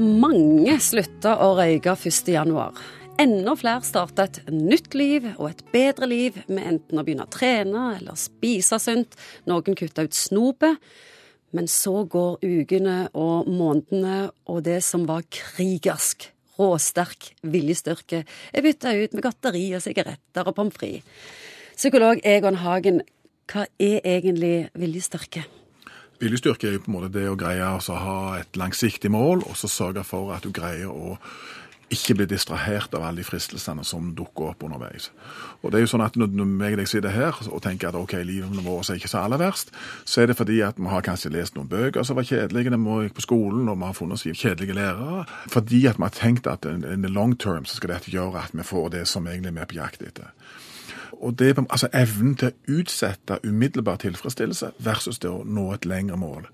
Mange slutta å røyke 1.1. Enda flere starta et nytt liv og et bedre liv med enten å begynne å trene eller spise sunt. Noen kutta ut snopet. Men så går ukene og månedene, og det som var krigersk, råsterk viljestyrke, er bytta ut med godteri og sigaretter og pommes frites. Psykolog Egon Hagen, hva er egentlig viljestyrke? Viljestyrke er jo på en måte det å greie å ha et langsiktig mål, og så sørge for at du greier å ikke bli distrahert av alle de fristelsene som dukker opp underveis. Og det er jo sånn at Når jeg og deg sitter her og tenker at ok, livet vårt er ikke så aller verst, så er det fordi at vi har kanskje lest noen bøker som var kjedelige, vi gikk på skolen og vi har funnet oss kjedelige lærere. Fordi at vi har tenkt at in the long term så skal dette gjøre at vi får det som egentlig vi er på jakt etter. Og det er altså evnen til å utsette umiddelbar tilfredsstillelse versus det å nå et lengre mål.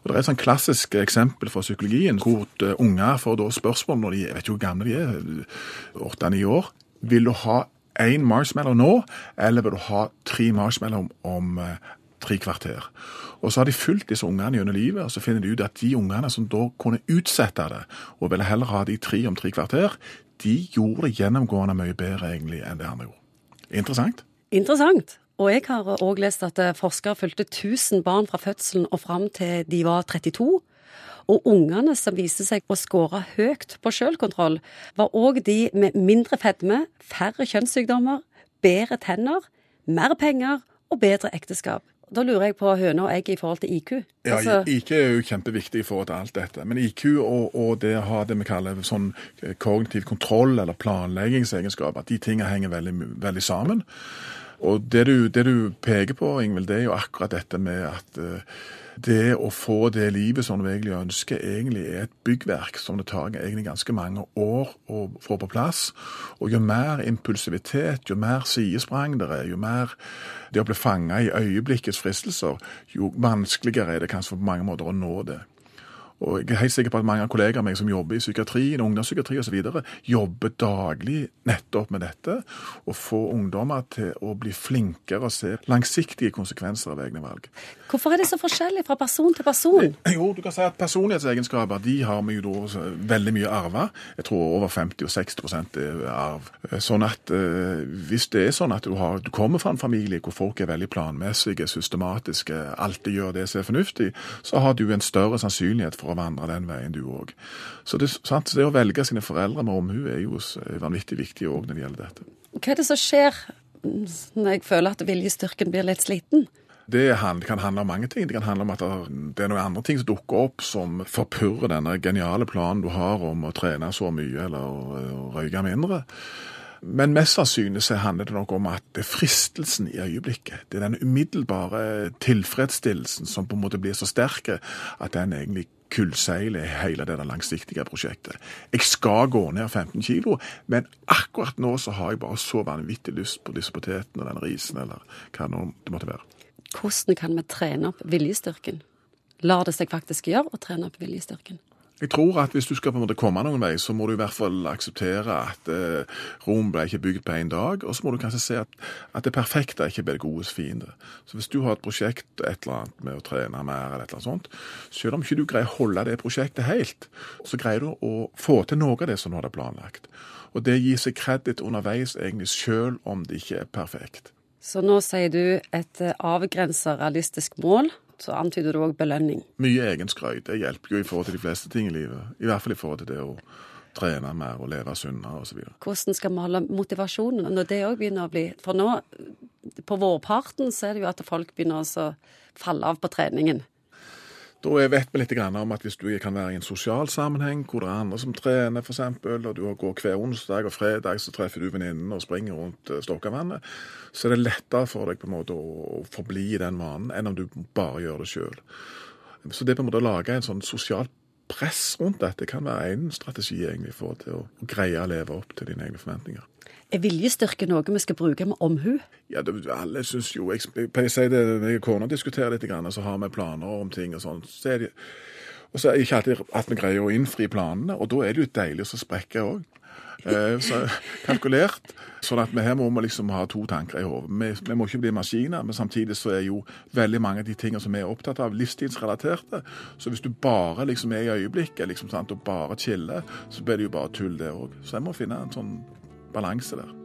Og Det er et sånn klassisk eksempel fra psykologien hvor unger får da spørsmål når de jeg vet ikke hvor gamle de er, åtte-ni år. Vil du ha én marshmallow nå, eller vil du ha tre marshmallow om, om uh, tre kvarter? Og Så har de fulgt disse ungene gjennom livet, og så finner de ut at de ungene som da kunne utsette det, og ville heller ha de tre om tre kvarter, de gjorde det gjennomgående mye bedre egentlig enn det andre gjorde. Interessant. Interessant. Og jeg har òg lest at eh, forskere fulgte 1000 barn fra fødselen og fram til de var 32. Og ungene som viste seg å skåre høyt på sjølkontroll, var òg de med mindre fedme, færre kjønnssykdommer, bedre tenner, mer penger og bedre ekteskap. Da lurer jeg på høne og egg i forhold til IQ. Ja, altså... IQ er jo kjempeviktig i forhold til alt dette. Men IQ og, og det å ha det vi kaller sånn eh, kognitiv kontroll eller planleggingsegenskaper, de tingene henger veldig, veldig sammen. Og det du, det du, peker på, Ingvild, det er jo akkurat dette med at uh, det å få det livet som du egentlig ønsker, egentlig er et byggverk som det tar egentlig ganske mange år å få på plass. Og jo mer impulsivitet, jo mer sidesprang det er, jo mer det å bli fanga i øyeblikkets fristelser, jo vanskeligere er det kanskje på mange måter å nå det. Og jeg er helt sikker på at mange av kollegaer meg som jobber i psykiatrien, ungdomspsykiatri osv., jobber daglig nettopp med dette. Å få ungdommer til å bli flinkere og se langsiktige konsekvenser av egne valg. Hvorfor er det så forskjellig fra person til person? Jo, du kan si at Personlighetsegenskaper de har vi jo da veldig mye arva. Jeg tror over 50 og 60 er arv. Sånn at eh, Hvis det er sånn at du, har, du kommer fra en familie hvor folk er veldig planmessige, systematiske, alltid gjør det som er fornuftig, så har du en større sannsynlighet for å vandre den veien, du òg. Så det, det, å velge sine foreldre med omhu er jo vanvittig viktig òg når det gjelder dette. Hva er det som skjer når jeg føler at viljestyrken blir litt sliten? Det kan handle om mange ting. Det kan handle om at det er noen andre ting som dukker opp som forpurrer denne geniale planen du har om å trene så mye eller å røyke mindre. Men mest sannsynlig så handler det nok om at det er fristelsen i øyeblikket. Det er den umiddelbare tilfredsstillelsen som på en måte blir så sterk at den egentlig kullseiler hele det langsiktige prosjektet. Jeg skal gå ned 15 kilo, men akkurat nå så har jeg bare så vanvittig lyst på disse potetene og den risen, eller hva det måtte være. Hvordan kan vi trene opp viljestyrken? Lar det seg faktisk gjøre å trene opp viljestyrken? Jeg tror at hvis du skal på en måte komme noen vei, så må du i hvert fall akseptere at eh, Rom ble ikke bygd på én dag. Og så må du kanskje se at, at det perfekte er ikke det godes fiende. Så hvis du har et prosjekt et eller annet med å trene mer, eller et eller annet sånt, selv om ikke du greier å holde det prosjektet helt, så greier du å få til noe av det som du hadde planlagt. Og det gir seg kreditt underveis egentlig selv om det ikke er perfekt. Så nå sier du et eh, avgrensa realistisk mål så antyder du òg belønning. Mye egenskryt. Det hjelper jo i forhold til de fleste ting i livet. I hvert fall i forhold til det å trene mer og leve sunnere osv. Hvordan skal vi holde motivasjonen når det òg begynner å bli For nå, på vårparten, så er det jo at folk begynner å falle av på treningen. Da vet vi litt om at hvis du kan være i en sosial sammenheng hvor det er andre som trener, f.eks., og du går hver onsdag og fredag så treffer du venninnen og springer rundt eh, Stokkavannet, så er det lettere for deg på en måte å forbli i den vanen enn om du bare gjør det sjøl. Så det på en måte å lage en sånn sosialt press rundt dette kan være en strategi egentlig for å greie å leve opp til dine egne forventninger. Er viljestyrke noe vi skal bruke med omhu? Ja, det, alle syns jo Jeg pleier å si det når jeg og kona diskuterer litt, så har vi planer om ting og sånn. Så Og så har jeg ikke alltid at vi greier å innfri planene, og da er det jo deilig å sprekke òg. Eh, så kalkulert. Sånn at vi her må vi liksom ha to tanker i hodet. Vi, vi, må ikke bli maskiner, men samtidig så er jo veldig mange av de tingene som vi er opptatt av, livstidsrelaterte. Så hvis du bare liksom er i øyeblikket liksom, sant, og bare chiller, så blir det jo bare tull, det òg. Så jeg må finne en sånn balanse der.